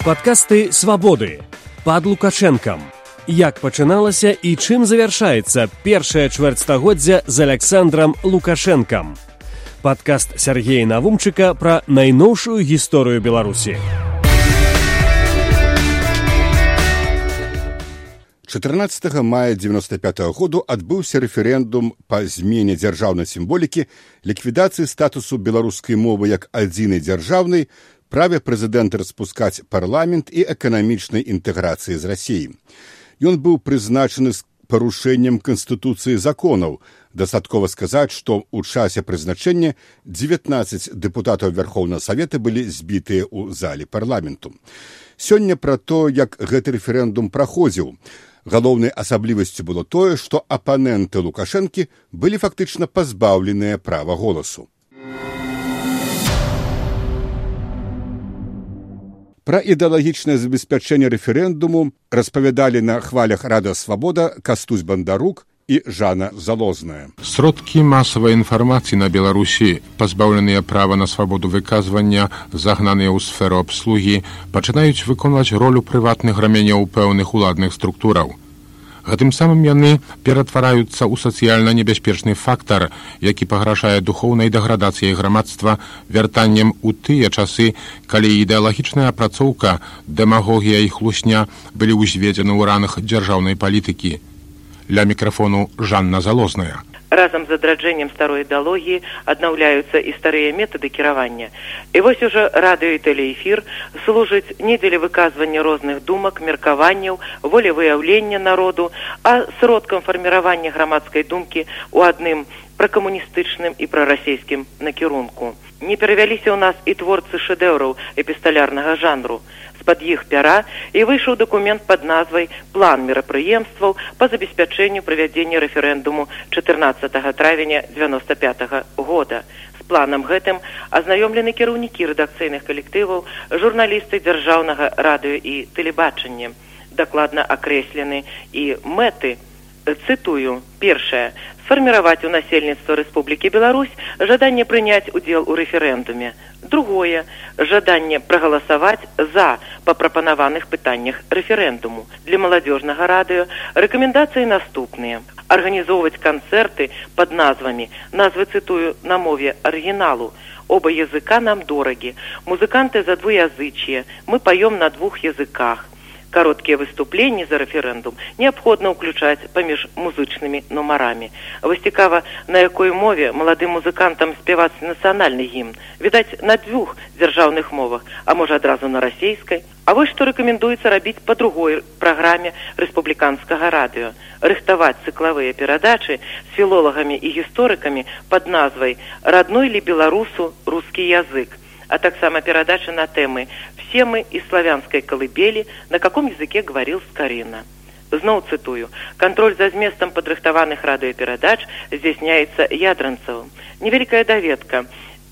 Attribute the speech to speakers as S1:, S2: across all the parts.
S1: Падкасты свабоды пад лукашэнкам. Як пачыналася і чым завяршаецца першае чвэрцьстагоддзя з Александром Лукашэнкам. Падкаст Сергея Навумчыка пра найноўшую гісторыю Беларусі.
S2: 14 мая 95 -го году адбыўся рэферэндум па змене дзяржаўнай сімволікі ліквідацыі статусу беларускай мовы як адзінай дзяржаўнай праве прэзідэнта распускаць парламент і эканамічнай інтэграцыі з рассіі. Ён быў прызначаны з парушэннем канстытуцыі законаў. Дастаткова сказаць, што ў часе прызначэння 19 дэпутатаў вярхоўнага савета былі збітыя ў залі парламенту. Сёння пра то, як гэты рэферэндум праходзіў. Галоўнай асаблівасцю было тое, што апаненты лукашэнкі былі фактычна пазбаўленыя права голасу. Пра ідэалагічнае забеспячэнне рэферэндуму распавядалі на хвалях рада свабода кастусь бандарук і жана залозная.
S3: Сродкі масавай інфармацыі на беларусі пазбаўленыя права на свабоду выказвання загнаныя ў сферу абслугі пачынаюць выконваць ролю прыватных раменяў пэўных уладных структураў Гэтым самым яны ператвараюцца ў сацыяльна небяспечны фактар, які паграшае духоўнай дэградацыяй грамадства вяртаннем у тыя часы, калі ідэалагічная апрацоўка, дэмагогія і хлусня былі ўзведзены ў ранах дзяржаўнай палітыкі. Ля мікрафону Жанна залозная
S4: разам з адраджэннем старой ідэалогіі аднаўляюцца і старыя метады кіравання. І вось ужо радыё і тэлеэфір служыць не дзеля выказвання розных думак меркаванняў волевыяўлення народу а сродкам фарміравання грамадскай думкі у адным пракамуністычным і прарасійскім накірунку. Не перавяліся ў нас і творцы шэдэўраў эпісталярнага жанру з-пад іх пяра і выйшаў дакумент пад назвай план мерапрыемстваў па забеспячэнню правядзення рэферэндуму 14 травеня 95 -го года з планам гэтым азнаёмлены кіраўнікі рэдакцыйных калектываў журналісты дзяржаўнага радыё і тэлебачання дакладна акрэслены і мэты цытую першае сфарміраваць у насельніцтва рэспублікі беларусь жаданне прыняць удзел у рэферэндуме другое. Жаданне прагаласаваць за па прапанаваных пытаннях рэферэндуму для маладзёжнага радыё рэкамендацыі наступныя арганізоўваць канцэрты под назвамі назвы цытую на мове арыгіналу оба языка нам дорагі музыканты за двуязычие. Мы паём на двух языках кароткія выступленні за рэферэндум неабходна ўключаць паміж музычнымі нумарамі. Вось цікава на якой мове маладым музыкантам спяваць нацыянальны гімн. Відаць на дзвюх дзяржаўных мовах а можа адразу на расійскай. А вось што рэкамендуецца рабіць па другой праграме рэспубліканскага радыё. Рыхтаваць цыклавыя перадачы з філолагамі і гісторыкамі под назвай радной ли беларусу рускі язык а таксама перадача на тэмы все мы из славянской колыбели, на каком языке говорил Скорина. Зноў цытую. Кантроль за зместам падрыхтаваных радыёперадач здзяйсняецца ядранцавым невялікая даведка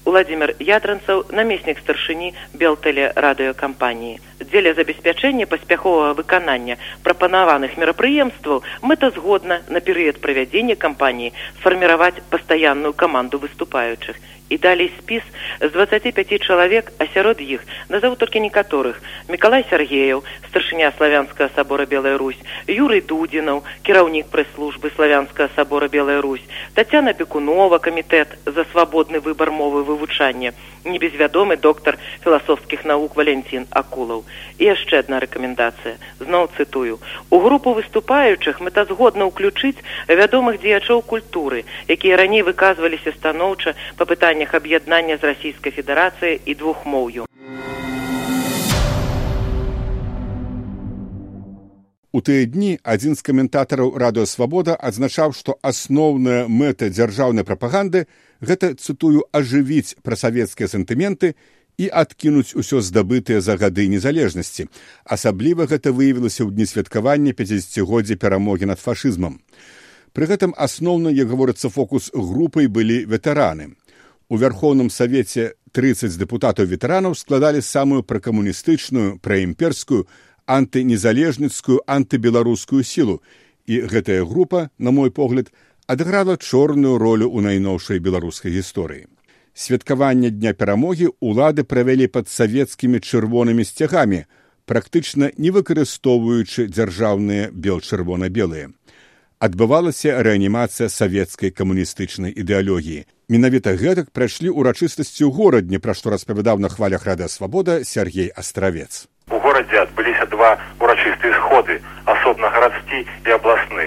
S4: владимир ядранцаў намеснік старшыні белтэле радыёкампаніі дзеля забеспячэння паспяховага выканання прапанаваных мерапрыемстваў мэтазгодна на перыяд правядзення кампаніі сфарміраваць пастаянную каманду выступаючых і далей спіс з 25 чалавек, а сярод іх назову толькі некаторых Миколай Сергеяў, старшыня славянскага сабора Белая Русь, Юрый Дудзінаў, кіраўнік прэс-службы славянскага сабора Белая Русь, Тацяна Пекунова, камітэт за свабодны выбар мовы вывучання, небезвядомы доктар філасофскіх навук Валентин Акулаў. І яшчэ адна рэкамендацыя. Зноў цытую. У групу выступаючых мэтазгодна ўключыць вядомых дзеячоў культуры, якія раней выказваліся станоўча па пытанню пытаннях аб'яднання з расійскай федэрацыі і двух моўю.
S2: У тыя дні адзін з каментатараў радыёвабода адзначаў, што асноўная мэта дзяржаўнай прапаганды гэта цытую ажывіць прасавецкія сантыменты і адкінуць усё здабытыя за гады незалежнасці. Асабліва гэта выявілася ў дні святкавання 50годдзя перамогі над фашызмам. Пры гэтым асноўна, як гаворыцца фокус групай былі ветэраны. У вярхоўным савеце 30 дэпутатаў ветэранаў складалі самую пракамуністычную, праімперскую, антынезалежніцкую антыбеларускую сілу. І гэтая група, на мой погляд, адыграла чорную ролю ў найноўшай беларускай гісторыі. Святкаванне дня перамогі ўлады правялі пад савецкімі чырвонымі сцягамі, практычна не выкарыстоўваючы дзяржаўныя бел-чырвона-белыя. Адбывалася рэанімацыя савецкай камуністычнай ідэалогіі. Менавіта гэтак прайшлі ўрачыстасці ў горадні, пра што распавядаў на хвалях рада свабода Сергей Астравец.
S5: У горадзе адбыліся два урачыстыя сходы, асобна гарадскі і абласны.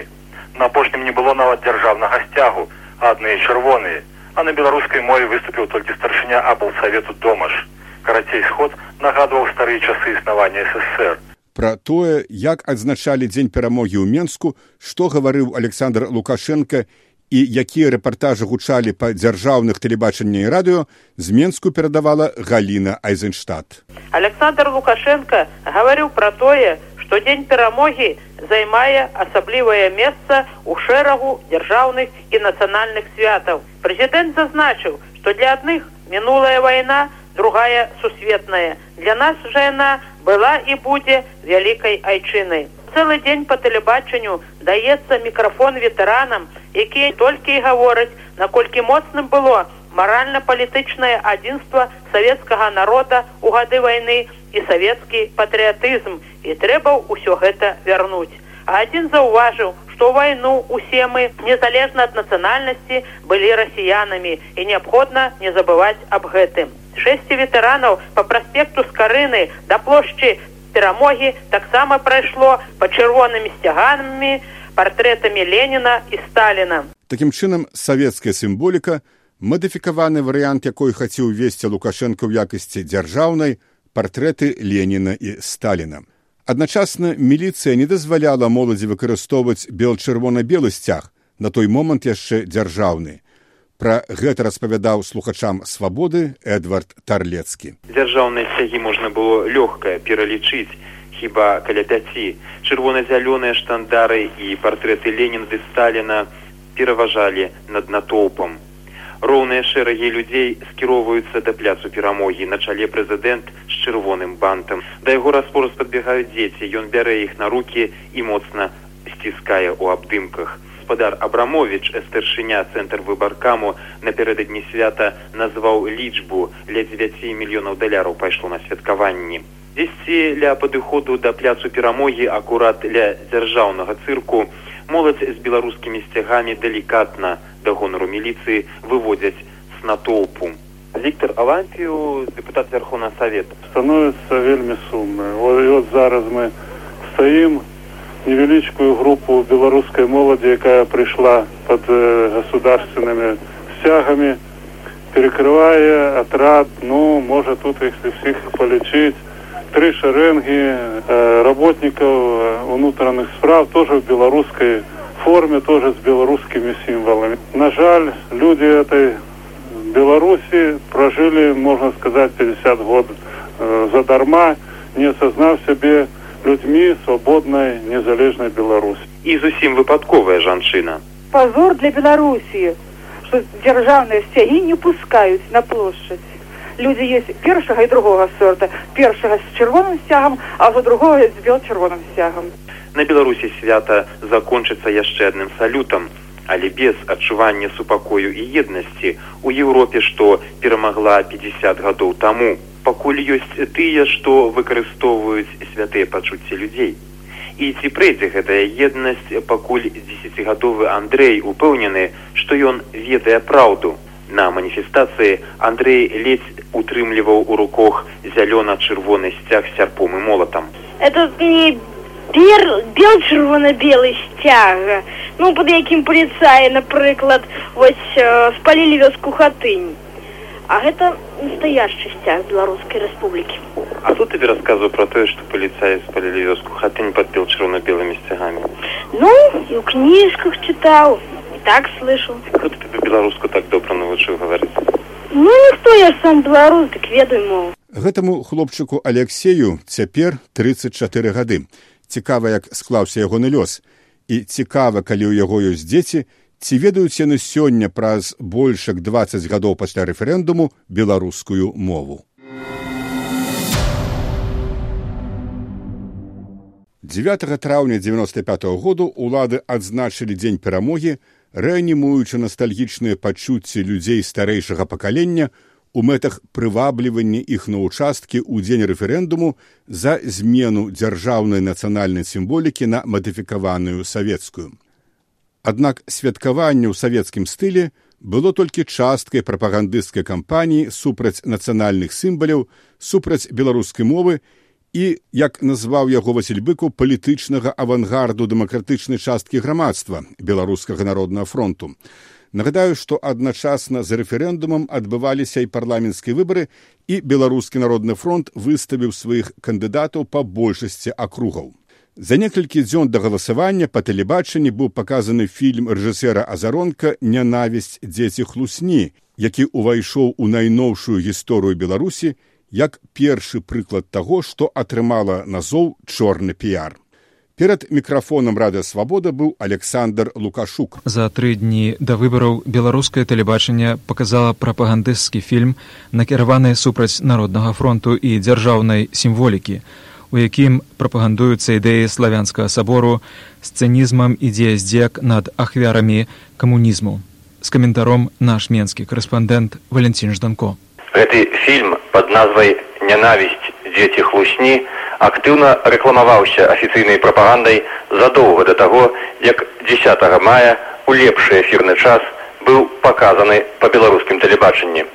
S5: На апошнім не было нават дзяржаўнага сцягу, адныя чырвоныя, а на беларускай мове выступіў толькі старшыня аблсавету домаш. Карацей сход нагадваў старыя часы існавання ССР.
S2: Пра тое, як адзначалі дзень перамогі ў Менску, што гаварыў Александр Лукашенко і якія рэпартажы гучалі па дзяржаўных тэлебачання і радыё, з Менску перадавала Галіна Айзенштадт.
S6: Александр Лукашенко гаварыў пра тое, што дзень перамогі займае асаблівае месца ў шэрагу дзяржаўных і нацыянальных святаў. Прэзідэнт зазначыў, што для адных мінулая вайна, другая сусветная. Для нас жа яна была і будзе вялікай айчынай. Цэлы дзень па тэлебачанню даецца мікрафон ветэранам, якія толькі і гавораць, наколькі моцным было маральна-палітычнае адзінства савецкага народа ў гады вайны і савецкі патрыятызм і трэба ўсё гэта вярнуць. А адзін заўважыў, што вайну усе мы незалежна ад нацыянальнасці былі расіянамі і неабходна не забываць аб гэтым. Шэсці ветэранаў по праспекту скарыны да плошчы перамогі таксама прайшло па чырвонымі сцяганамі партрэтамі леніна і сталіна.
S2: Такім чынам савецкая сімволіка мадыфікаваны варыянт якой хацеў весці лукашенко ў якасці дзяржаўнай партрэты леніна і сталіна адначасна міліцыя не дазваляла моладзі выкарыстоўваць бел-чырвона-белы сцяг на той момант яшчэ дзяржаўны Пра гэта распавядаў слухачам свабоды Эдвард Тарлецкі.
S7: Дзяржаўныя сцягі можна было лёгка пералічыць хіба каля пяці. Чырвона-зялёныя штандары і партрэты Ленінды Сталіна пераважалі над натоўпам. Роўныя шэрагі людзей скіроўваюцца да пляцу перамогі на чале прэзідэнт чырвоным бантам. Да яго распораз падбегаюць дзеці, ён бярэ іх на рукі і моцна сціскае ў абдымках. Гаспадар абрамович старшыня цэнтр выбаркаму напярэдадні свята назваў лічбу ля дзевяці мільёнаў даляраў пайшло на святкаванні дзесьці ля падыходу да пляцу перамогі акурат ля дзяржаўнага цырку моладзь з беларускімі сцягамі далікатна да гонару міліцыі выводзяць с натоўпу Віктор Алампію депутат верховна савет
S8: становіцца вельмі сумна вот зараз мы стаім невялічкую групу беларускай моладзі якая прыйшла под э, государственными сцягами перекрывае отрад ну можа тут их всіх полічыць три шарэнги э, работников унутраных справ тоже в беларускай форме тоже с беларускімі сімвалами на жаль люди этой беларусі прожили можно сказать 50 год э, задарма не осознав сябе людзьмі свабоднай незалежнай беларусі
S7: і зусім выпадковая жанчына
S9: позор для беларусі что дзяржаўныя сцягі не пускаюць на плошчаць людзі есть першага і другога сорта. Першага з чырвоным сцягам а за другого з бел чырвоным сцягам
S7: на беларусі свята закончыцца яшчэ адным салютам але без адчування супакою і еднасці у еўропе што перамагла 50 гадоў таму пакуль ёсць тыя што выкарыстоўваюць святыя пачуцці людзей. І ці прыйдзе гэтая еднасць пакуль десятгадовы андрей упэўнены што ён ведае праўду. На маніфестацыі андрей ледзь утрымліваў у руках зялёна-чырвоны сцяг сярпом і молатам.
S10: Этот не бер бел чырвона-белы сцяг ну под якім паліцаі напрыклад вось э, спалілі вёску хатынь. А гэта настоящий сцяг беларускай рэспублікі
S7: а тут тебе рассказываю про тое что паліцаі спалілі вёску хаты не подпел чырвона-белымі сцягамі
S10: ну і ў кніжках чытаў і так слышу
S7: кто тебе беларуску так добра навучыў гаварыць
S10: ну ніхто я сам беларус так ведаю мову.
S2: Гэтаму хлопчыку алексею цяпер 34 гады цікава як склаўся ягоны лёс. І цікава калі ў яго ёсць дзеці ці ведаюць яны сёння праз больш як двадцать гадоў пасля рэферэндуму беларускую мову. 9 траўня 95 -го году улады адзначылі дзень перамогі рэанімуючы ностальгічныя пачуцці людзей старэйшага пакалення у мэтах прываблівання іх на ўчасткі ў дзень рэферэндуму за змену дзяржаўнай нацыянальнай сімволікі на мадыфікаваную савецкую. Аднак святкаванне ў савецкім стылі было толькі часткай прапагандысцкай кампаніі супраць нацыянальных сімбаляў, супраць беларускай мовы і, як назваў яго Васіль быку палітычнага авангарду дэмакратычнай часткі грамадства беларускага народнага фронту. Нагадаю, што адначасна з рэферэндумам адбываліся і парламенцкія выбары і беларускі народны фронт выставіў сваіх кандыдатаў па большасці акругаў. За некалькі дзён да галасавання па тэлебачанні быў паказаны фільм рэжысера азаронка нянавісць дзеці хлусні, які ўвайшоў у найноўшую гісторыю беларусі як першы прыклад таго, што атрымала назоў чорны піяр. Перад мікрафонам рада свабода быў Александр Лукашук.
S11: За тры дні да выбараў беларускае тэлебачанне паказала прапагандысцкі фільм, накіраваны супраць народнага фронту і дзяржаўнай сімволікі, у якім прапагандуюцца ідэі славянскага сабору з цынізмам ідзе здзек над ахвярамі камунізму. З каментаром наш менскі корэспандэнт Валентин Жданко.
S12: Гэты фільм пад назвай нянавісць дзеці хлусні актыўна рэкламаваўся афіцыйнай прапагандай задоўга да таго, як 10 мая у лепшы эфірны час быў паказаны па беларускім тэлебачанні.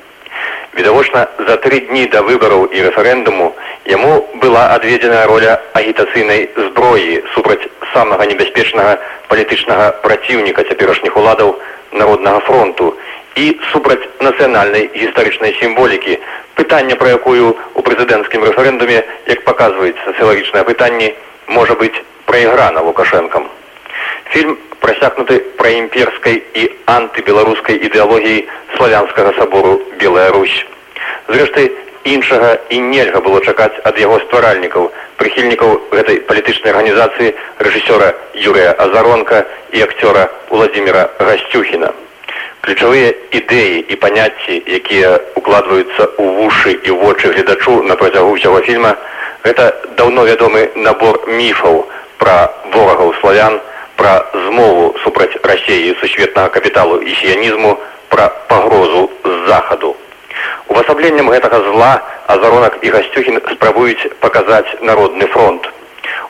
S12: Відавочна, за тры дні да выбараў і рэферэндуму яму была адведзеная роля агітацыйнай зброі супраць самага небяспечнага палітычнага праціўніка цяперашніх уладаў народнага фронту і супраць нацыянальнай гістарычнай сімволікі пытанне пра якую у прэзідэнцкім рэферэндуме як паказваюць сацыялагічныя пытанні можа быць прайграна лукашэнкам. Фільм прасякнуты пра імперскай і антыбеларускай ідэалогіі славянскага сабору белая русь зрэшты іншага і нельга было чакаць ад яго стваральнікаў прыхільнікаў гэтай палітычнай арганізацыі рэжысёра юрыя азаронка і акцёра владимира гасцюхіна ключавыя ідэі і паняцці якія укладваюцца ў вушы і вочы гледачу на працягу ўсяго фільма гэта даўно вядомы набор міфаў пра ворагаў славян пра змову супраць рассеі сусветнага капіталу і сіянізму пра пагрозу захаду. Увасабленнем гэтага зла азаронак і гасцюхін спрабуюць паказаць народны фронт.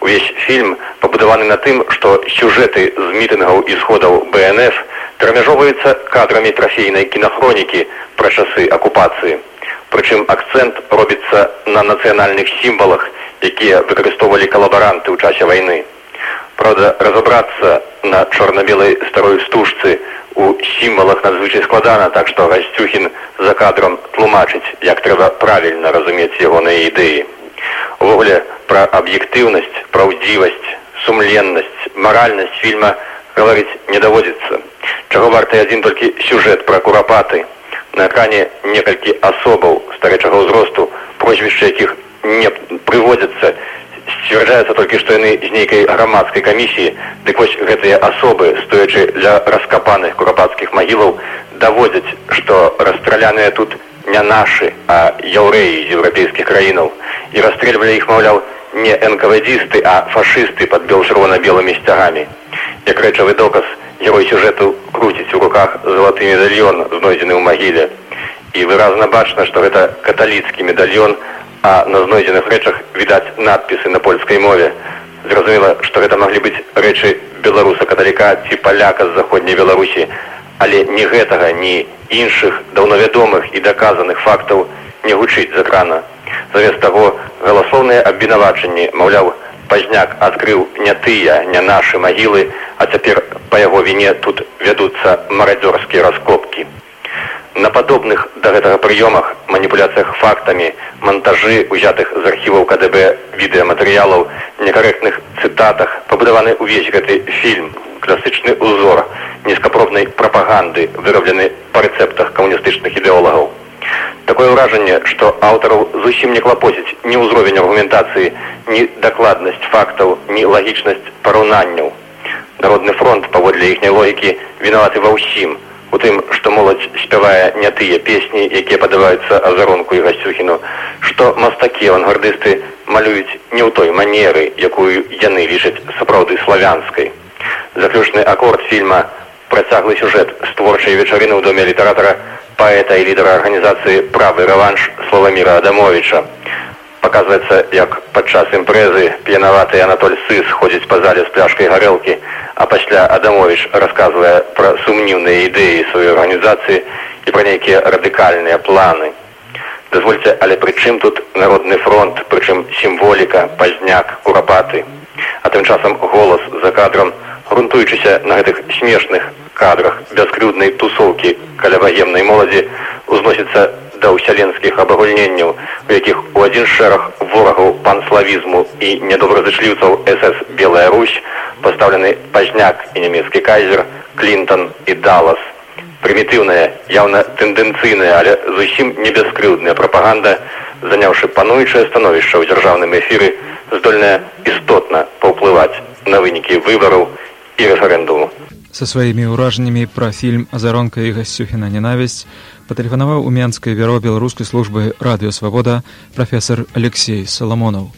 S12: Увесь фільм пабудаваны на тым што сюжэты з мітынгаў і сходаў бнф перамяжоўваецца кадрамі трафейнай кінахронікі пра часы акупацыі прычым акцэнт робіцца на нацыянальных сімвалах якія выкарыстоўвалі калабаранты ў часе вайны Праўда, разабрацца на чорна-белай старой стужцы у сімвалах надзвычай складана, так што гасцюхін за кадрам тлумачыць, як трэба правільна разумець ягоныя ідэі. Увогуле пра аб'ектыўнасць праўдзівасць сумленнасць маральнасць фільма гаварыць не даводзіцца чаго варты адзін толькі сюжэт пра курапаты на экране некалькі асобаў старэчага ўзросту прозвішча якіх не прыводзяцца сцвярджаецца толькі што яны з нейкай грамадскай камісіі дык вось гэтыя асобы стоячы для раскапаных курапацкіх магілаў даводзяць што расстраляныя тут не нашы, а яўрэі з еўрапейскіх краінаў і расстрэльвалі іх, маўляў, не энкавадзісты, а фашысты пад бел-чырвона-белымі сцягамі. Як рэчавы доказ герой сюжэту круціць у руках залаты медальён, знойдзены ў магіле. І выразна бачна, што гэта каталіцкі медальён, а на знойдзеных рэчах відаць надпісы на польскай мове. Зразумела, што гэта маглі быць рэчы беларуса каталіка ці паляка з заходняй беларусі, але ні гэтага ні іншых даўнавядомых і даказаных фактаў не гучыць з экрана замест таго галасоўныя абвінавачанні маўляў пазняк адкрыў не тыя не нашы магілы а цяпер па яго віне тут вядуцца марадзёрскія раскопкі на падобных да гэтага прыёмах маніпуляцыях фактамі монтажы узятых з архіваў кДб відэаматэрыялаў некарэктных цытатах пабудаваны ўвесь гэты фільм класычны ўзор нізкапробнай прапаганды выраблены па рэцэптах камуністычных ідэолагаў. Такое ўражанне, што аўтараў зусім не клапоціць ні ўзровень аргументацыі, ні дакладнасць фактаў, ні лагічнасць параўнанняў. Народны фронт паводле іхняй логікі вінаваты ва ўсім. У тым, што моладзь спявае не тыя песні, якія падаваюцца азаронку і гасцюхіну, што мастакі авангардысты малююць не ў той манеры, якую яны лічаць сапраўды славянскай заключны акорд фільма працяглы сюжэт з творчай вечарыны ў доме літаратара паэта і лідара арганізацыі правы рэванш славаміра адамовича. Показваецца як падчас імпрэзы п'янаваты анатоль сыс ходзіць па зале з пляшкай гарэлкі а пасля адамович расказвае пра сумніўныя ідэі сваёй арганізацыі і пра нейкія радыкальныя планы. Дазвольце але прычым тут народны фронт прычым сімволіка пазняк урабаты а тым часам голас за кадрам грунтуючыся на гэтых смешных кадрах. Бяскрыўднай тусоўкі каля ваемнай моладзі узносіцца да ўсяленскіх абагульненняў у якіх у адзін шэраг ворагаў панславізму і недобразычліўцаў сс белая русь пастаўлены пазняк і нямецкі кайзер клинтон і даллас прымітыўная яўна тэндэнцыйная але зусім не бяскрыўдная прапаганда заняўшы пануючае становішча ў дзяржаўным эфіры здольная істотна паўплываць на вынікі выбараў і рэферэндуму.
S11: Са сваімі ўражаннямі пра фільм азаронка і гасцюхіна ненавісць патэлефанаваў у менскай бюро беларускай службы радыёвабода прафесор алексей саламонаў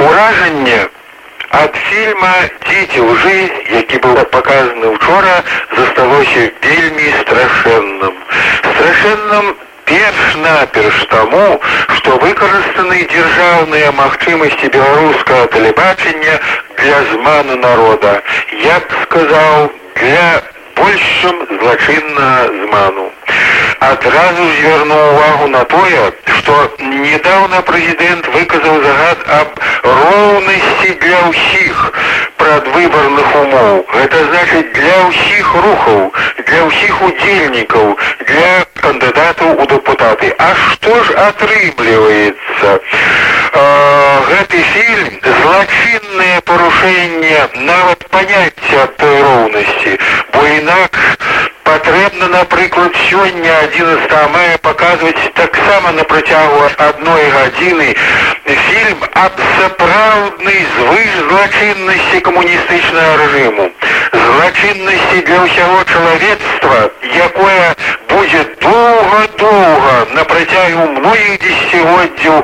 S13: уражанне ад фільма дзеці лжы які быў паказаны учора засталося вельмі страшэнным. Страшэнным перш-наперш таму, што выкарыстаны дзяржаўныя магчымасці беларускага тэлебачання для зману народа. Я б сказаў для большым злачыннага зману. Адразу звярнуў увагу на тое, што недаўна прэзідэнт выказаў загад аб роўнасці для ўсіх прадвыбарных умоў. Гэта значыць для ўсіх рухаў, для ўсіх удзельнікаў, для кандыдатаў у дэпутаты. А што ж атрымліваецца? Гэты фільм злачыннае парушэнне нават паняцця той роўнасці, бо інакш патрэбна напрыклад сёння 11 мая паказваць таксама на працягу адной гадзіны фільм аб сапраўднай звыш злачыннасці камуністычнага рэжыму злачыннасці для ўсяго чалавецтва якое будзе доўга-доўга на працягу многіх дзесяцігоддзяў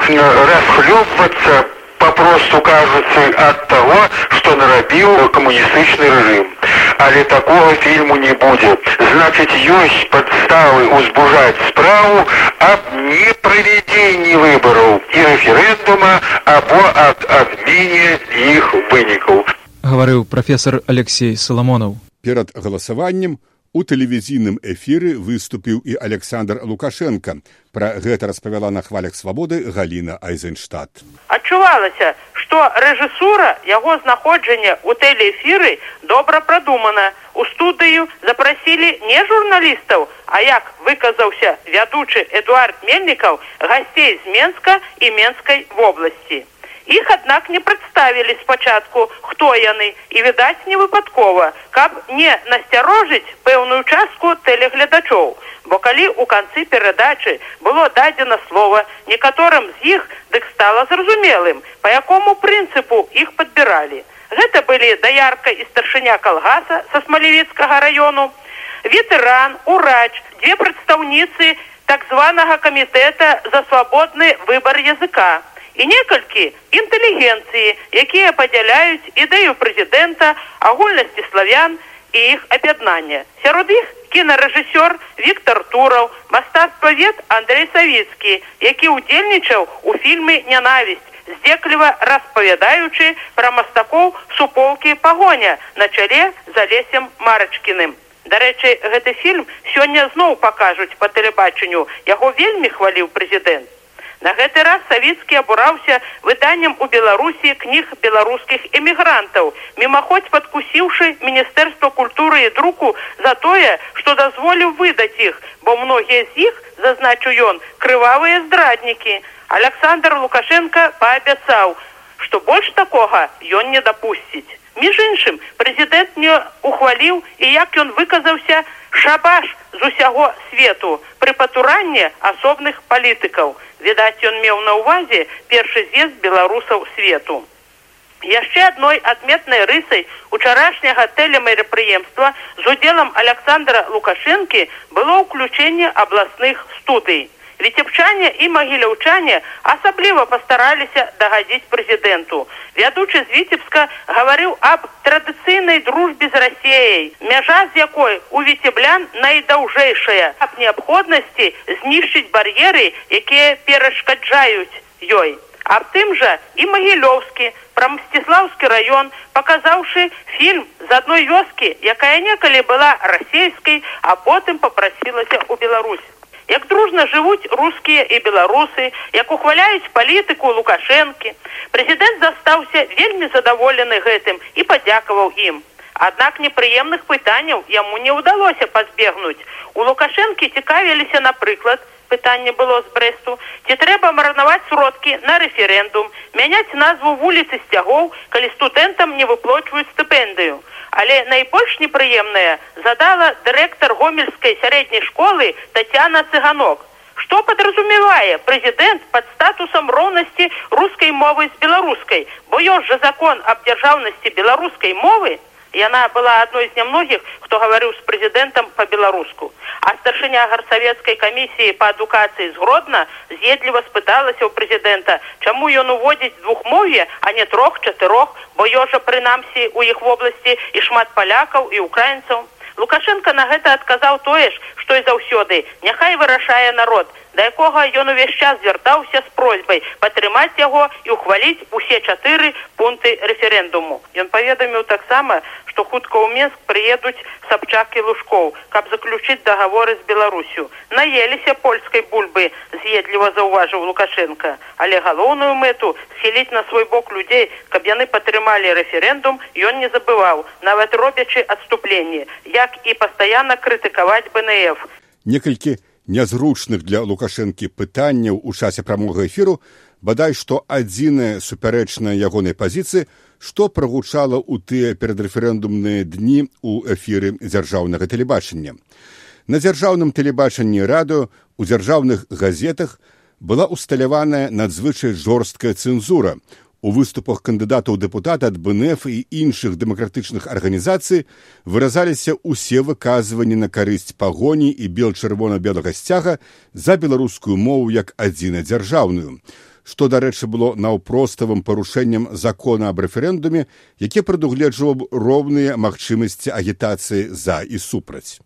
S13: расхлёпвацца попросту кажуцца ад таго што нарабіў камуністычны рэжым але такого фільму не будзе значыць ёсць падставы узбужаць справу аб неправядзенні выбараў і рэферэндума або ад адмене іх вынікаў
S11: гаварыў прафесор алексей саламонаў
S2: перад галасаваннем у У тэлевізійным эфіры выступіў і Александр Лукашенко. Пра гэта распавяла на хвалях свабоды Галіна Айзенштадт.
S6: Адчувалася, што рэжысура яго знаходжання ў тэлеэфіры добра прадумана. У студыю запрасілі не журналістаў, а як выказаўся вядучы Эдуард Мельнікаў гасцей з Менска і Менскай вобласці. Іх, аднак не прадставілі спачатку, хто яны і відаць не выпадкова, каб не насцярожыць пэўную частку тэлегледачоў. Бо калі ў канцы перадачы было дадзена слова некаторым з іх дык стала зразумелым, па якому прынцыпу іх падбіралі. Гэта былі даярка і старшыня калгаса са смалевіцкага раёну, ветэран, урач, дзве прадстаўніцы так званага камітэта за свабодны выбар языка і некалькі інтэлігенцыі, якія падзяляюць ідэю прэзідэнта, агульнасці славян і іх аб'яднання. Сярод іх кінарэжысёр Віктор Тураў, мастацтвавед Андрей Савіцкі, які ўдзельнічаў у фільме нянавісць здзекліва распавядаючы пра мастакоў суполкі пагоня на чале за лесем марачкіным. Дарэчы, гэты фільм сёння зноў пакажуць па тэлебачанню, яго вельмі хваліў прэзідэнт. На гэты раз савецкі абураўся выданнем у беларусі кніг беларускіх эмігрантаў мімаходзь падкусіўшы міністэрства культуры і друку за тое што дазволіў выдаць іх бо многія з іх зазначу ён крывавыя здраднікі. Александр лукашенко паабяцаў што больш такога ён не дапусціць. Між іншым прэзідэнт не ухваліў і як ён выказаўся шабаш з усяго свету пры патуранні асобных палітыкаў. Відаць ён меў на ўвазе першы з'езд беларусаў свету. Яшчэ адной адметнай рысай учарашняга тэлемерапрыемства з удзелам александра лукашэнкі было ўключэнне абласных студый Віцебчане і магіляўчане асабліва пастараліся дагадзіць прэзідэнту. Вядучы з Віцебска гаварыў аб традыцыйнай дружбе з рассеяй, мяжа з якой у віцеблян найдаўжэйшая аб неабходнасці знішчыць бар'еры, якія перашкаджаюць ёй. Аб тым жа і магілёўскі пра мсціслаўскі раён, паказаўшы фільм з адной вёскі, якая некалі была расійскай, а потым папрасілася ў Беларусь як дружна жывуць рускія і беларусы як ухваляюць палітыку лукашэнкі. Прэзідэнт застаўся вельмі задаволены гэтым і падзякаваў ім. Аднак непрыемных пытанняў яму не ўдалося пазбегнуць. У лукашэнкі цікавіліся напрыклад пытанне было з брэсту ці трэба марнаваць сродкі на рэферэндум мяняць назву вуліцы сцягоў калі студэнтам не выплочваюць стыпендыю але найбольш непрыемная задала дырэктар гомельскай сярэдняй школы татяна цыганок что подразумевае прэзідэнт под статусам роўнасці рускай мовы з беларускай бо ёсць жа закон аб дзяржаўнасці беларускай мовы яна была адной з нямногіх хто гаварыў з прэзідэнтам по-беларуску а старшыня гарсавецкай камісіі па адукацыі згродна з'едліва спыталася ў прэзідэнта чаму ён уводзіць двухмове а не трох чатырох бо ёжа прынамсі у іх вобласці і шмат палякаў і украінцаў лукашенко на гэта адказаў тое ж што і заўсёды. Няхай вырашае народ да якога ён увесь час звяртаўся з просьбай падтрымаць яго і ухваліць усе чатыры пункты рэферэндуму ён паведаміў таксама што хутка ў Менск прыедуць сабчак і лужкоў, каб заключыць дагаворы з Беларусю. Наеліся польскай бульбы, з'едліва заўважыў Лукашенко, але галоўную мэту схіліць на свой бок людзей, каб яны падтрымалі рэферэндум, ён не забываў, нават робячы адступленне, як і пастаянна крытыкаваць БНФ.
S2: Некалькі нязручных для лукашэнкі пытанняў у часе прамога эфіру бадай што адзіная супярэчная ягонай пазіцыі што прагучала ў тыя перадрэферэндумныя дні ў эфіры дзяржаўнага тэлебачання. На дзяржаўным тэлебачанні радыё у дзяржаўных газетах была усталяваная надзвычай жорсткая цэнзура. У выступах кандыдатаў дэпутата ад БНФ і іншых дэмакратычных арганізацый выразаліся ўсе выказванні на карысць пагоні і бел чырвона-белага сцяга за беларускую мову як адзіна дзяржаўную што дарэчы было наўпроставым парушэннем закона аб рэферэндуме які прадугледжваў роўныя магчымасці агітацыі за і супраць.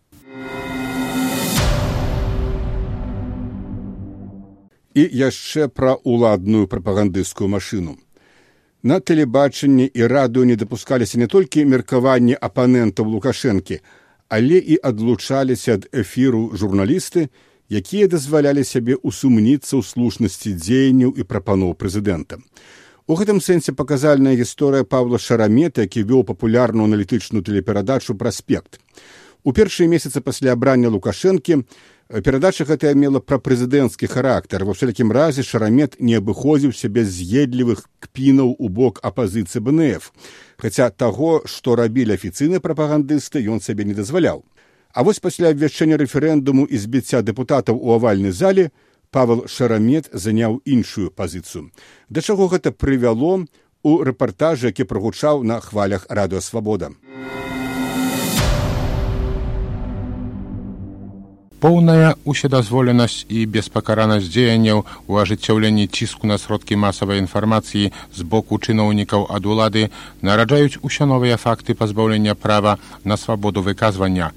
S2: І яшчэ пра ўладную прапагандысцкую машыну на тэлебачанні і радыё не дапускаліся не толькі меркаванні апанентаў лукашэнкі але і адлучаліся ад эфіру журналісты якія дазвалялі сябе ўсумніцца ў слушнасці дзеянняў і прапаноў прэзідэнта. У гэтым сэнсе паказальная гісторыя Павла Шарамета, які вёў папулярную аналітычную тэлеперадачу праспект. У першыя месяцы пасля абрання лукашэнкі перадача гэтая мела пра прэзідэнцкі характар. Ва ўсялякім разе шарамет не абыходзіўся без з'едлівых кпінаў у бок апазіцыі БНФ. Хаця таго, што рабілі афіцыйныя прапагандысты, ён сабе не дазваляў. А вось пасля абвяшчэння рэферэндуму і збіцця дэпутатаў у авальнай зале Павел Шарамет заняў іншую пазіцыю. Да чаго гэта прывяло у рэпартажы, які прагучаў на хвалях радыёвабода.
S3: Поўная ўседазволенасць і беспакаранасць дзеянняў у ажыццяўленні ціску на сродкі масавай інфармацыі з боку чыноўнікаў ад улады нараджаюць усе новыя факты пазбаўлення права на свабоду выказвання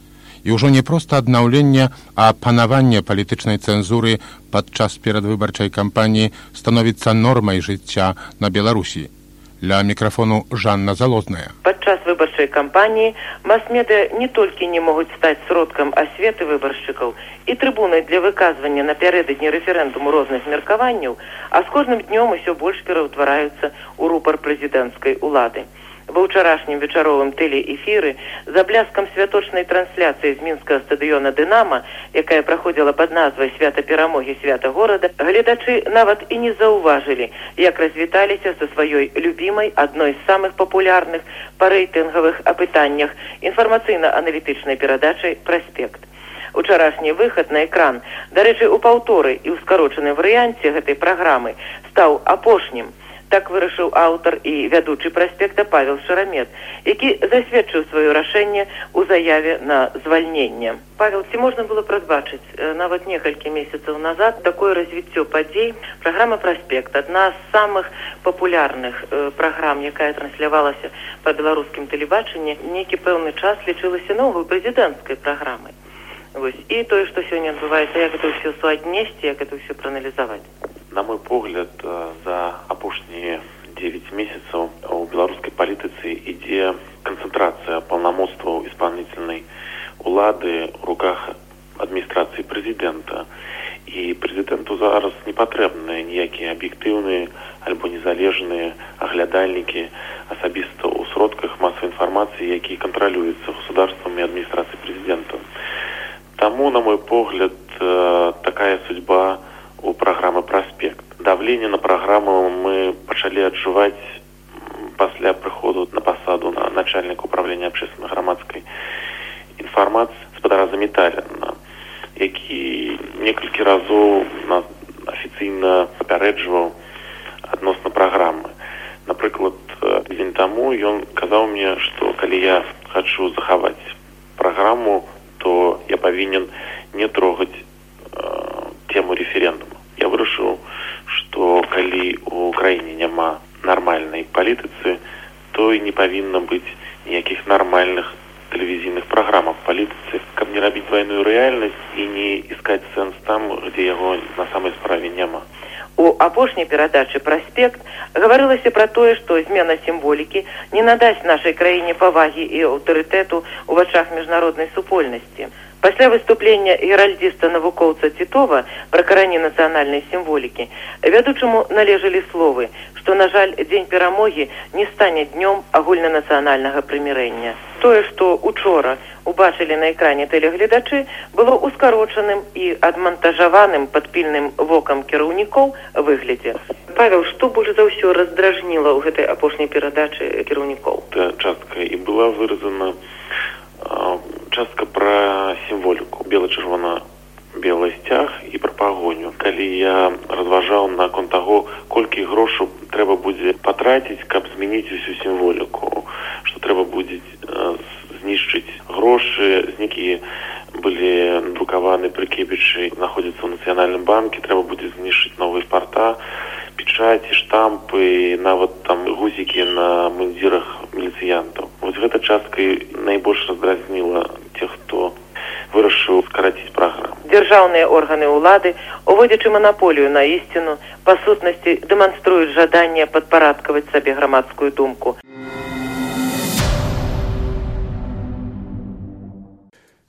S3: і ўжо не проста аднаўлення, а панаванне палітычнай цэнзуры падчас перадвыбарчай кампаніі становіцца нормай жыцця на Беларусі. Для мікрафону Жанна Залозная.
S6: Падчас выбарчай кампаніі мас-медыя не толькі не могуць стаць сродкам асветы выбаршчыкаў і трыбунай для выказвання напярэдадні рэферэндуму розных меркаванняў, а з кожным днём усё больш пераўтвараюцца ў рупар прэзідэнцкай улады ва ўчарашнім вечаровым тэлеэфіры за бляскам святочнай трансляцыі з мінскага стадыёна дынама якая праходзіла пад назвай свята перамогі свята горада гледачы нават і не заўважылі як развіталіся са сваёй любімай адной з самых папулярных па рэйтынгавых апытаннях інфармацыйна-аналітычнай перадачай праспект учарашні выхад на экран дарэчы у паўторы і ў скарочаным варыянце гэтай праграмы стаў апошнім
S4: так вырашыў аўтар і вядучы праспекта павел шарамет які засведчыў сваё рашэнне ў заяве на звальненне. Павел ці можна было прадбачыць нават некалькі месяцаў назад такое развіццё падзей? Праграма праспект адна з самых папулярных э, праграм якая транслявалася па беларускім тэлебачанні нейкі пэўны час лічылася новую прэзідэнцкай праграмай. Вось. і тое што сёння адбываецца як это ўсё суаднесці як это ўсё прааналізаваць?
S14: На мой погляд за апошнія девять месяцаў у беларускай палітыцы ідзе канцэнтрацыя паўнамоцтваў исполнительнай улады у руках адміністрацыі прэзідэнта і прэзідэнту зараз не ніякія аб'ектыўныя альбо незалежныя аглядальнікі асабіста ў сродках масавай інфармацыі які кантралююцца государствамі адміністрацыі прэзідэнта таму на мой погляд такая судьба у у праграмы праспект давленне на праграму мы пачалі адчуваць пасля прыходу на пасаду на начальнік управлення общественной грамадскай інфармацыі спадара заметалена які некалькі разоў на афіцыйна папярэджваў адносна праграмы напрыклад дзень таму ён казаў мне што калі я хачу захаваць праграму то я павінен не трогаць э, тему референдума я вырашыў што калі у краіне няма нармальнай палітыцы то і не павінна быць ніякіх нармальных тэлевізійных праграмах палітыцы каб не рабіць двойную рэальнасць і не іскаць сэнс там дзе яго на самай справе няма
S4: у апошняй перадачы праспект гаварылася пра тое што змена сімволікі не надасць нашай краіне павагі і аўтарытэту ў вачах міжнароднай супольнасці пасля выступлення геральдзіста навукоўца цітова пра карані нацыянальнай сімволікі вядучаму належалі словы што на жаль дзень перамогі не стане днём агульнанацыянальнага прымірэння. Тое што учора убачылі на экране тэлегледачы было ускарочаным і адмантажаваным пад пільным вокам кіраўнікоў выглядзе. Павел што больш за ўсё раздражніла ў гэтай апошняй перадачы кіраўнікоў?
S14: Частка і была выразана частка пра сімволіку бела-чырвона белы сцяг і пра пагоню. Калі я разважаў наконт таго колькі грошаў трэба будзе патраціць каб змяніць усю сімволіку што трэба будзе знішчыць грошы з нейкія былі друкаваны прыкепічы знаходзяцца ў нацыянальным банке трэба будзе знішчыць новыя парта печаці штампы нават там гузікі на мундзірах міліцыянтаў. Вось гэта часткай найбольш раздразніла тех хто вырашыў скараціць праграму.
S4: Дзяржаўныя органы ўлады уводзячы манаполію на ісціну па сутнасці дэманструюць жаданне падпарадкаваць сабе грамадскую думку.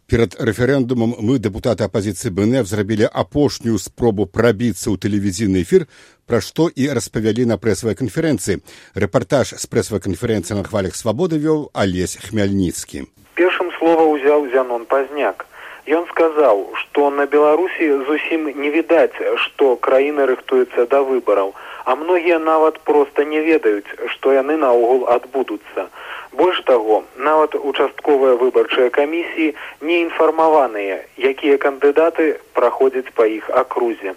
S2: Перад рэферэндумам мы дэпутаты апазіцыі бнф зрабілі апошнюю спробу прабіцца ў тэлевізійны эфір пра што і распавялі на прэсавай канферэнцыі. Рэпартаж з прэсавай канферэнцыі на хвалях свабоды вёў алесь хмяльніцкі.
S15: Першым слова ўзяў зянон пазняк ён сказаў што на беларусі зусім не відаць што краіна рыхтуецца да выбараў а многія нават проста не ведаюць што яны наогул адбудуцца. Больш таго нават участковыя выбарчыя камісіі не інфармаваныя якія кандыдаты праходзяць па іх акрузе.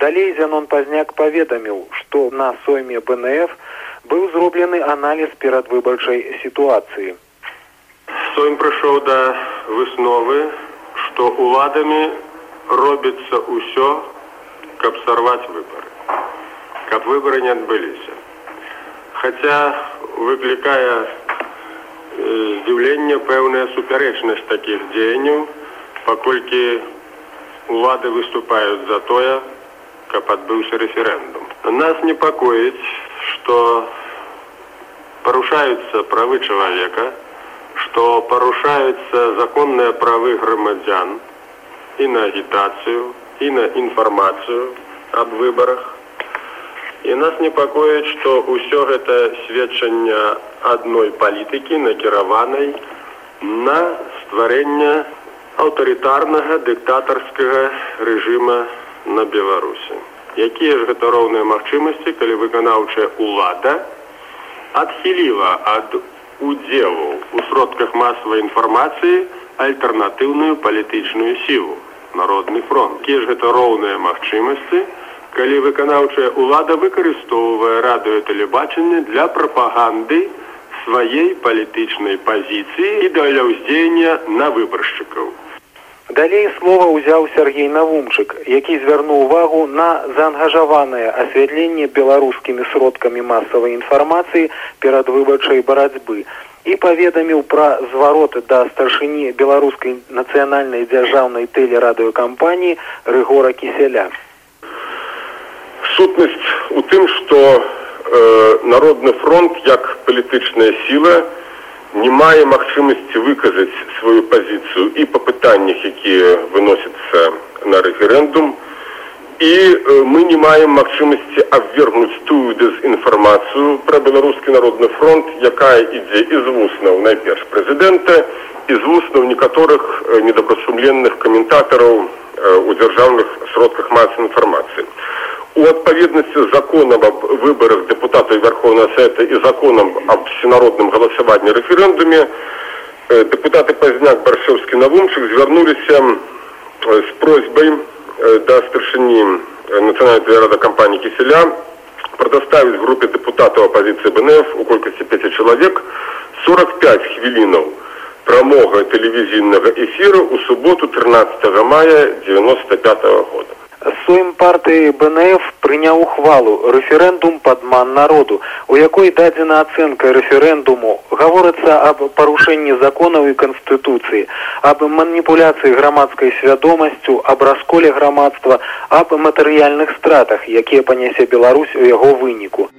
S15: Далей зянон пазняк паведаміў што на сойме бнф быў зроблены аналіз перадвыбарчай сітуацыі.
S16: Сойм прыйшоў да высновы што уладамі робіцца ўсё каб сарваць выбары каб выбары не адбыліся. Хаця выклікае здзіўлення пэўная супярэчнасць такіх дзеянняў паколькі улады выступаюць за тое каб адбыўся рэферэндум. Нас непакоіць што парушаюцца правы чалавека што парушаюцца законныя правы грамадзян і на агітацыю і на інфармацыю аб выбарах і нас непакоіць што ўсё гэта сведчанне адной палітыкі накіраванай на стварэнне аўтарытарнага дыктатарскага рэжыма на беларусі. Якія ж гэта роўныя магчымасці калі выканаўчая ўлада адхіліла ад удзелу у сродках масавай інфармацыі альтэрнатыўную палітычную сілу народны фронт якія ж гэта роўныя магчымасці калі выканаўчая ўлада выкарыстоўвае радыётэлебачанне для прапаганды сваей палітычнай пазіцыі і для ўздзеяння на выбаршчыкаў.
S15: Далей слова ўзяў Сергей Навумчык, які звярнуў увагу на заангажаванае асвятленне беларускімі сродкамі масавай інфармацыі перад выбарчай барацьбы і паведаміў пра звароты да старшыні беларускай нацыянальнай дзяржаўнай тэлерадыёкампаніі рыгора кіселя
S16: сутнасць у тым што э, народны фронт як палітычная сіла не мае магчымасці выказаць сваю пазіцыю і па пытаннях якія выносяцца на рэферэндум і э, мы не маем магчымасці абвергнуць тую дэзінфармацыю пра беларускі народны фронт якая ідзе і з вуснаў найперш прэзідэнта і з вуснаў некаторых э, недобрасумленных каментатараў э, у дзяржаўных сродках масы інфармацыі. У адпаведнасці з законам аб выбарах депутатаў верховного совета і законам аб всенародным галасаванні рэферэндуме депутаты пазняк баршэўскі навумчык звярнуліся з просьбай да старшыні нацыянальной рада кампаніі кіселя прадаставіць групе депутатаў апозіцыі бнф у колькасці 5 чалавек 45 хвілінаў прамога тэлевізійнага эфіру ў суботу 13 мая 95 -го года
S15: Суем партыі БНФ прыняў ухвалу рэферэндум падман народу, у якой дадзена ацэнка рэферэндуму гаворыцца аб парушэнні законаў і канстытуцыі, аб маніпуляцыі грамадскай свядомасцю, аб расколе грамадства, аб матэрыяльных стратах, якія панясе Беларусь у яго выніку.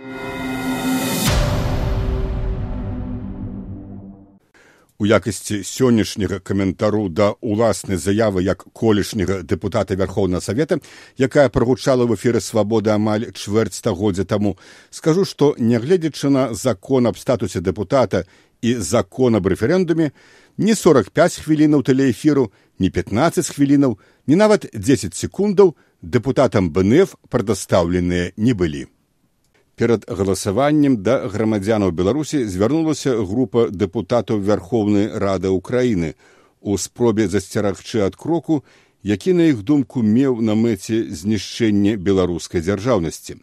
S2: У якасці сённяшняга каментару да ўласнай заявы як колішняга дэпутата вярхоўнага савета якая прагучала в эфіры свабоды амаль чвэрць стагоддзя таму скажу што нягледзячы на закон аб статусе дэпутата і закон аб рэферэндуме не сорок пять хвілінаў тэлеэфіру не пятнаццаць хвілінаў не нават дзесяць секундаў дэпутатам бнф прадастаўленыя не былі перад галасаваннем да грамадзянаў беларусі звярнулася група дэпутатаў вярхоўнай рады ўкраіны у спробе засцерагчы ад кроку які на іх думку меў на мэце знішчэнне беларускай дзяржаўнасці.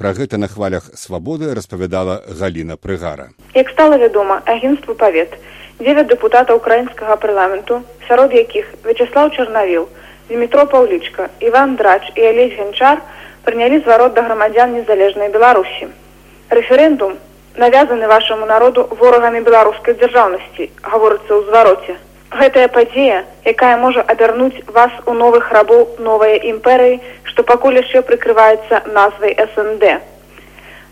S2: Пра гэта на хвалях свабоды распавядала галіна прыгара.
S9: Як стала вядома агенству павет дзевяць дэпутатаў украінскага парламенту сярод якіх вячеслав чарнавіл дмітро паўлічка иван драч і алесь ганчар прынялі зварот да грамадзян незалежнай беларусі. Рэферэндум навязаны вашаму народу ворагамі беларускай дзяржаўнасці гаворыцца ў звароце. Гэтая падзея якая можа абярнуць вас у новых рабоў новыя імперыі што пакуль яшчэ прыкрываецца назвай снд.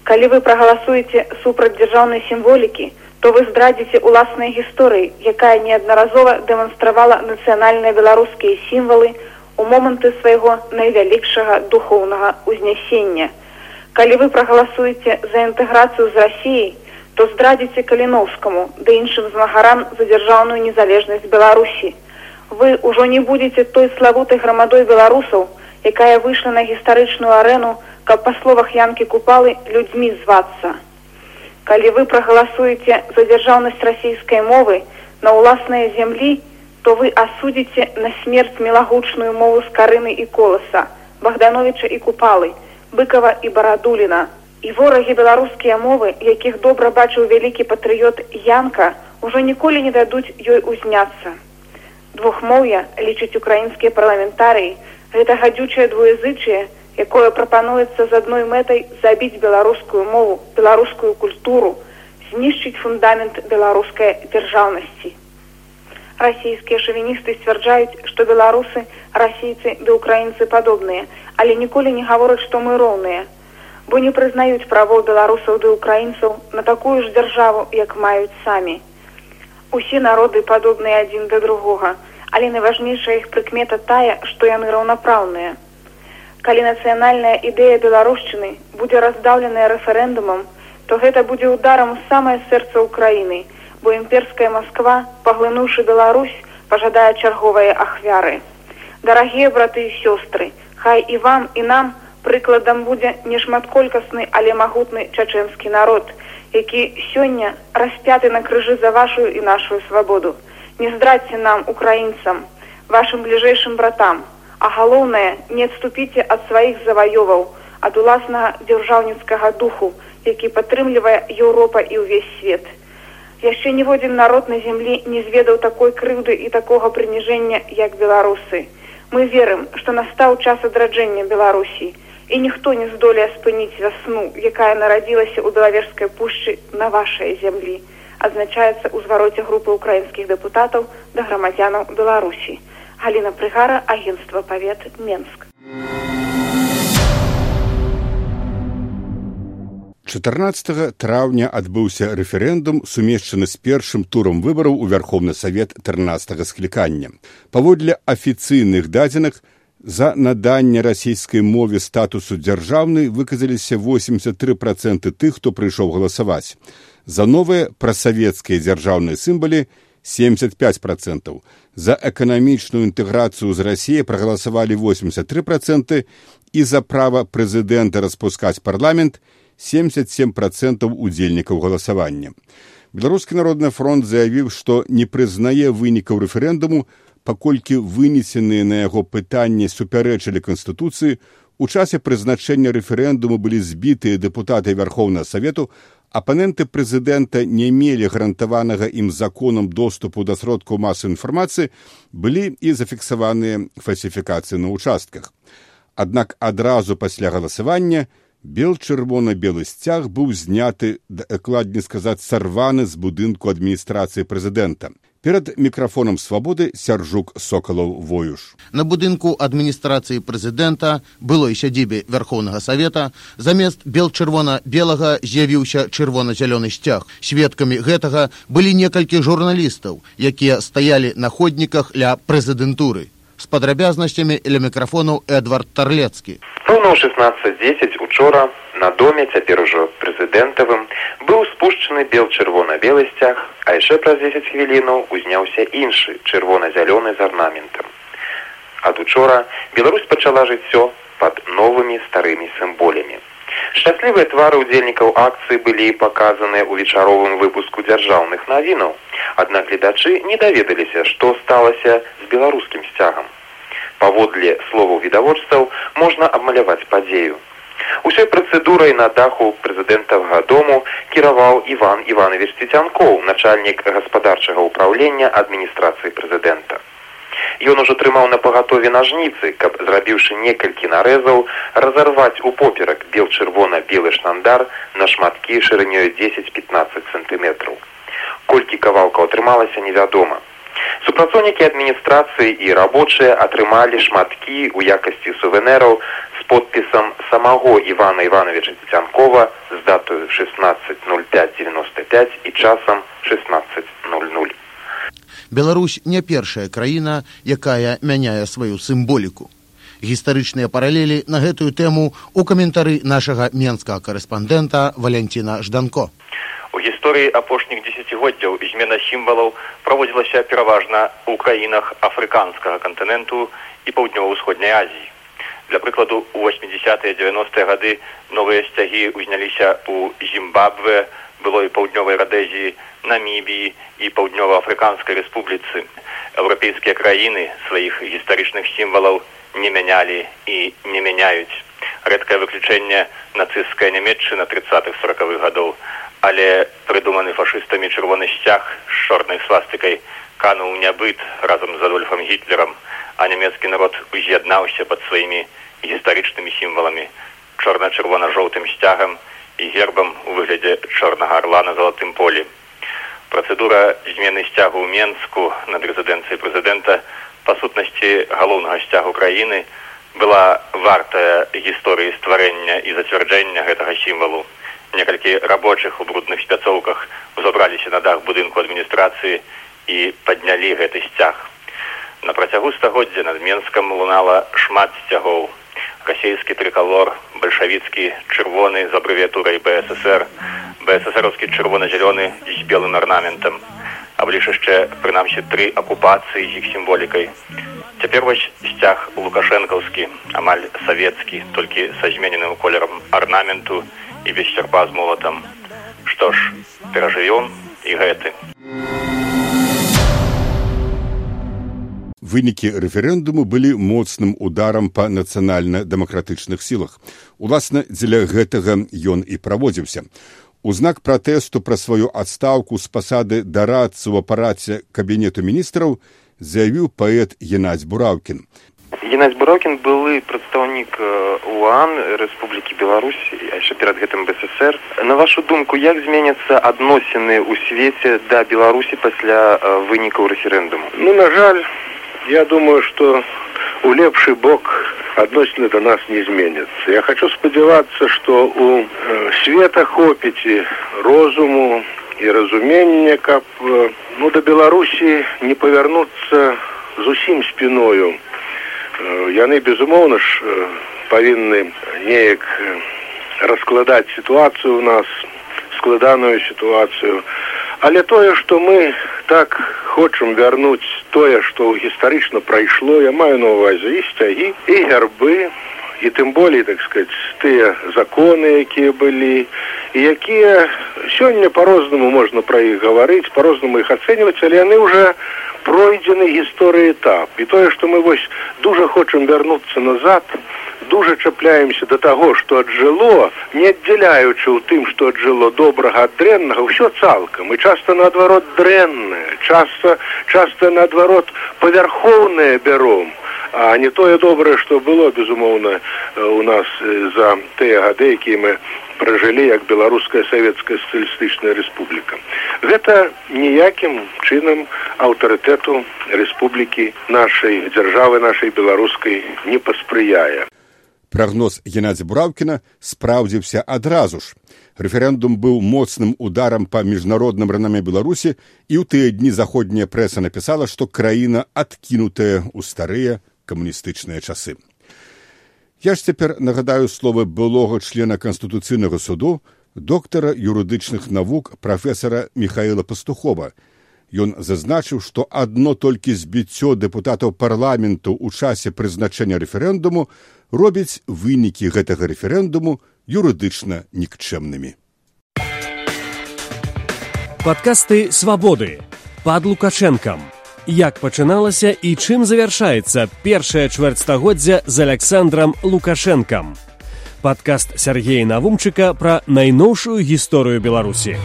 S9: Калі вы прагаласуеце супраць дзяржаўнай сімволікі то вы здрадзіце уласнай гісторыі якая неаднаразова дэманстравала нацыянальныя беларускія сімвалы у у моманты свайго найвялікшага духоўнага ўзнясення. Калі вы прагаласуеце за інтэграцыю з рассіяй, то здрадзіце каліноўскаму ды іншым змагарам за дзяржаўную незалежнасць Беларусі. Вы ўжо не будзеце той славутай грамадой беларусаў, якая выйшла на гістарычную арэну, каб па словах янкі купалы людзьмі звацца. Калі вы прагаласуеце за дзяржаўнасць расійскай мовы на ўласныя зямлі, то вы асудзіце на смерць мелагучную мову з карыны і коласа богдановича і купалы быкова і барадуліна і ворагі беларускія мовы якіх добра бачыў вялікі патрыёт янка ужо ніколі не дадуць ёй узняцца двухмоўя лічыць украінскія парламентарыі гэта гадзючае двуязычае якое прапануецца з адной мэтай забіць беларускую мову беларускую культуру знішчыць фундамент беларускай дзяржаўнасці расійскія шавіністы сцвярджаюць што беларусы расійцы ды украінцы падобныя але ніколі не гавораць што мы роўныя бо не прызнаюць правоў беларусаў ды украінцаў на такую ж дзяржаву як маюць самі. Усе народы падобныя адзін да другога але найважнейшая іх прыкмета тая што яны раўнапраўныя калі нацыянальная ідэя беларушчыны будзе раздаўленая рэферэндумам то гэта будзе ударам у самае сэрца ўкраіны бо імперская Масква, паглынуўшы Беларусь, пажадае чарговыя ахвяры. Дарагія браты і сёстры, хай і вам і нам прыкладам будзе нешматколькасны, але магутны чачэнскі народ, які сёння распяты на крыжы за вашу і нашу свабоду. Не здрадзьце нам украінцам, вашим бліжэйшым братам, а галоўнае, не адступіце ад сваіх заваёваў, ад уласнага дзяржаўніцкага духу, які падтрымлівае Еўропа і ўвесь свет. Яшчэ ніводзін народ на зямлі не зведаў такой крыўды і такога прыніжэння, як беларусы. Мы верым, што настаў час адраджэння Беларусі і ніхто не здолее спыніць вясну, якая нарадзілася ў белавежскай пушчы на вашай зямлі. Адзначаецца ў звароце групы украінскіх дэпутатаў да грамадзянаў Беларусі. Галіна Прыгара, агенцтва павет Менск.
S2: 14 траўня адбыўся рэферэндум сумешчаны з першым турам выбараў у вярховны савет 13 склікання. Паводле афіцыйных дадзеных за наданне расійскай мове статусу дзяржаўнай выказаліся 83 проценты тых хто прыйшоў галасаваць. За новыя прасавецкія дзяржаўныя сімбалі 75 процентаў за эканамічную інтэграцыю з рассіі прагаласавалі 83 проценты і за права прэзідэнта распускаць парламент 77 процентаў удзельнікаў галасавання. Беларускі народны фронт заявіў, што не прызнае вынікаў рэферэндуму, паколькі вынесеныя на яго пытанні супярэчылі канстытуцыі, у часе прызначэння рэферэндуму былі збітыя дэпутаты вярхоўнага савету, апаненты прэзідэнта не мелі гарантаванага ім законам доступу да сродкаў масы інфармацыі, былі і зафіксаваныя фальсіфікацыі на ўчастках. Аднак адразу пасля галасавання, бел-чырвона-белы сцяг быў зняты дакладней сказаць сарваны з будынку адміністрацыі прэзідэнта. Перад мікрафонам свабоды сяржук сокалаў воюш.
S17: На будынку адміністрацыі прэзідэнта былой сядзібе вярхоўнага савета. Замест бел-чырвона-белага з'явіўся чырвона-зялёны сцяг. Сведкамі гэтага былі некалькі журналістаў якія стаялі на ходніках ля прэзідэнтуры з падрабязнасцямі ля мікрафонаў эдвард тарлецкі
S7: роўна ў шестнадцать дзесяць учора на доме цяпер ужо прэзідэнтавым быў спушчаны бел чырвона-белы сцяг а яшчэ праз дзесяць хвілінаў узняўся іншы чырвона-зялёны з арнаментам ад учора беларусь пачала жыццё пад новымі старымі сімболямі Шчаслівыя твары ўдзельнікаў акцыі былі паказаныя ў вечаровым выпуску дзяржаўных навінаў. Аднак гледачы не даведаліся, што сталася з беларускім сцягам. Паводле словаў відавочцаў можна абмаляваць падзею. Усёй працэдурай на даху прэзідэнтавага дому кіраваў Іван Іванович Ццянкоў, начальнік гаспадарчага ўпраўлення адміністрацыі прэзідэнта. Ён ужо трымаў на пагатове нажніцы, каб зрабіўшы некалькі нарэзаў разарваць упоперак бел чырвона-белы штандар на шматкі шырынёю 10-15 сантыметраў. Колькі кавалкаў атрымалася невядома. Супрацоўнікі адміністрацыі і рабочыя атрымалі шматкі ў якасці сувенераў з подпісам самого Івана Івановича Цянкова з датою 16.05.95 і часам 16.00.
S17: Беларусь не першая краіна, якая мяняе сваю сімволіку. Гістарычныя паралелі на гэтую тэму у каментары нашага менскага карэспандэнта Валянціна Жданко.
S12: У гісторыі апошніх дзесяцігоддзяў змена сімвалаў праводзілася пераважна ў краінах афрыканскага кантыненту і паўднёва-ўсходняй Азіі. Для прыкладу у 80-е 90-е гады новыя сцягі ўзняліся ў Зімбабве, былой паўднёвай радэзіі намібіі і паўднёва-афрыканскай рэспубліцы еўрапейскія краіны сваіх гістарычных сімвалаў не мянялі і не мяняюць. Рэдкае выключэнне нацысцкая нямметчына тридцатых сорокавых гадоў але прыдуманы фашыстамі чырвоны сцяг з чорнай свастыкай кануў нябыт разам з адольфам гітлерам а нямецкі народ уз'яднаўся пад сваімі гістарычнымі сімваламі чорна-чырвона-жоўтым сцягам і гербам у выглядзе чорнага арла на залатым полі Працэдура змены сцягу ў Менску над рэзідэнцыяй прэзідэнта па сутнасці галоўнага сцягу краіны была вартая гісторыі стварэння і зацвярджэння гэтага сімвалу. Некалькі рабочых у брудных спяцоўках узабраліся на дах будынку адміністрацыі і паднялі гэты сцяг. На працягу стагоддзя над Менскам лунала шмат сцягоў. Расійскі трыкалор, бальшавіцкі чырвоны з абрэвіатурай БССР, бССРовскі чырвона-зялёны з белым арнаментам абліж яшчэ прынамсі тры акупацыі з іх сімволікай цяпер вось сцяг лукашэнкаўскі амаль савецкі толькі са змененым колерам арнаменту і без сярпа з молатам што ж перажывём і гэты
S2: вынікі рэферэндуму былі моцным ударам па нацыянальна-дэмакратычных сілах. Уласна, дзеля гэтага ён і праводзіўся. У знак пратэсту пра сваю адстаўку з пасады дарадцы ў апараце кабінету міністраў заявіў паэт Геннадзь Бураўкін.
S7: Геннадзь Бураўкін былы прадстаўнік УАН Рэспублікі Беларусі, а яшчэ перад гэтым БССР. На вашу думку, як зменяцца адносіны ў свеце да Беларусі пасля вынікаў рэферэндуму?
S18: Ну, на жаль, я думаю, што у лепшы бок адносіны да нас не зменяцца. Я хочу спадзявацца, што у света хопіце розуму і разумення, каб ну, да Беларусі не павярнуцца зусім спіною. Яны, безумоўна ж, павінны неяк раскладаць сітуацыю у нас, складаную сітуацыю. Але тое, што мы так хочам вярнуць тое, што гістарычна прайшло, я маю на увазе і сцягі і гярбы і тым болей так сказать тыя законы, якія былі якія сёння по-рознаму можна пра іх гаварыць, по-рознаму іх ацэньваць, але яны уже пройдзены гісторыі этап. І тое, што мы вось дужа хочам вярнуцца назад, дужа чапляемся да таго, што аджыло, не аддзяляючы ў тым, што аджыло добрага ад дрэннага, ўсё цалкам і часта наадварот дрэннае, часта часта наадварот павярхоўнае бяром а не тое добрае што было безумоўна у нас за тыя гады якія мы пражылі як беларуская савецкая сацыялістычная рэспубліка гэта ніякім чынам аўтарытэту рэспублікі нашай дзяржавы нашай беларускай не паспрыяе
S2: Прагноз Геннадзя Бураўкіна спраўдзіўся адразу ж. Рэферэндум быў моцным ударам па міжнародным ранаме Беларусі і ў тыя дні заходняя прэса напісала, што краіна адкінутая ў старыя камуністычныя часы. Я ж цяпер нагадаю словы былога члена канстытуцыйнага суду доктара юрыдычных навук прафесара Михаила Пастухова. Ён зазначыў, што адно толькі збіццё дэпутатаў парламенту ў часе прызначэння рэферэндуму робіць вынікі гэтага рэферэндуму юрыдычна нікчэмнымі.
S1: Падкасты свабоды пад лукашэнкам. Як пачыналася і чым завяршаецца першае чвэрцьстагоддзя з Александром Лукашэнкам. Падкаст Сергея Навумчыка пра найноўшую гісторыю Беларусі.